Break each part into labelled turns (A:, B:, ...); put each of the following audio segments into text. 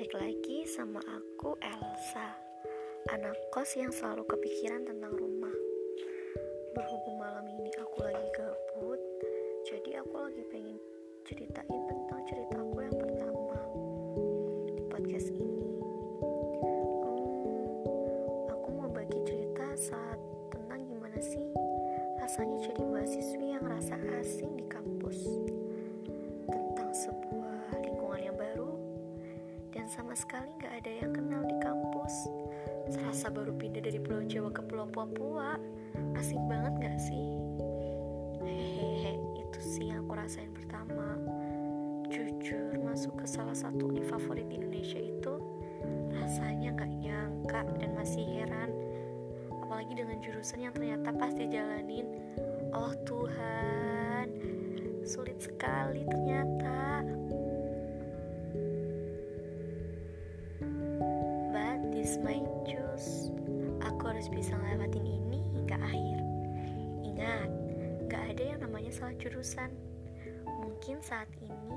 A: balik lagi sama aku Elsa. Anak kos yang selalu kepikiran tentang rumah. Berhubung malam ini aku lagi gabut Jadi aku lagi pengen ceritain tentang cerita aku yang pertama Di podcast ini. Hmm, Aku mau bagi cerita saat tentang gimana sih Rasanya jadi mahasiswi yang rasa asing di kampus. Sama sekali gak ada yang kenal di kampus. Serasa baru pindah dari Pulau Jawa ke Pulau Papua. Asik banget gak sih? Hehehe, itu sih yang aku rasain pertama. Jujur, masuk ke salah satu univ favorit di Indonesia itu Rasanya gak nyangka dan masih heran. Apalagi dengan jurusan yang ternyata pas dijalanin. Oh Tuhan, sulit sekali ternyata This my choose Aku harus bisa ngelewatin ini hingga akhir. Ingat, gak ada yang namanya salah jurusan. Mungkin saat ini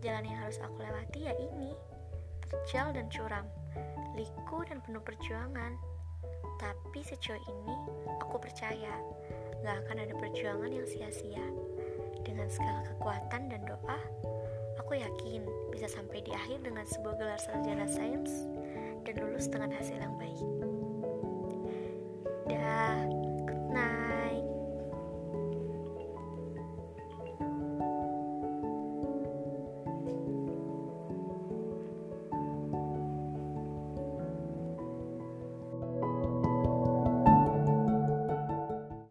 A: Jalan yang harus aku lewati ya ini. Terjal dan curam Liku dan penuh perjuangan. Tapi sejauh ini Aku percaya Gak akan ada perjuangan yang sia-sia. Dengan segala kekuatan dan doa Aku yakin bisa sampai di akhir dengan sebuah gelar sarjana sains dan lulus dengan hasil yang baik.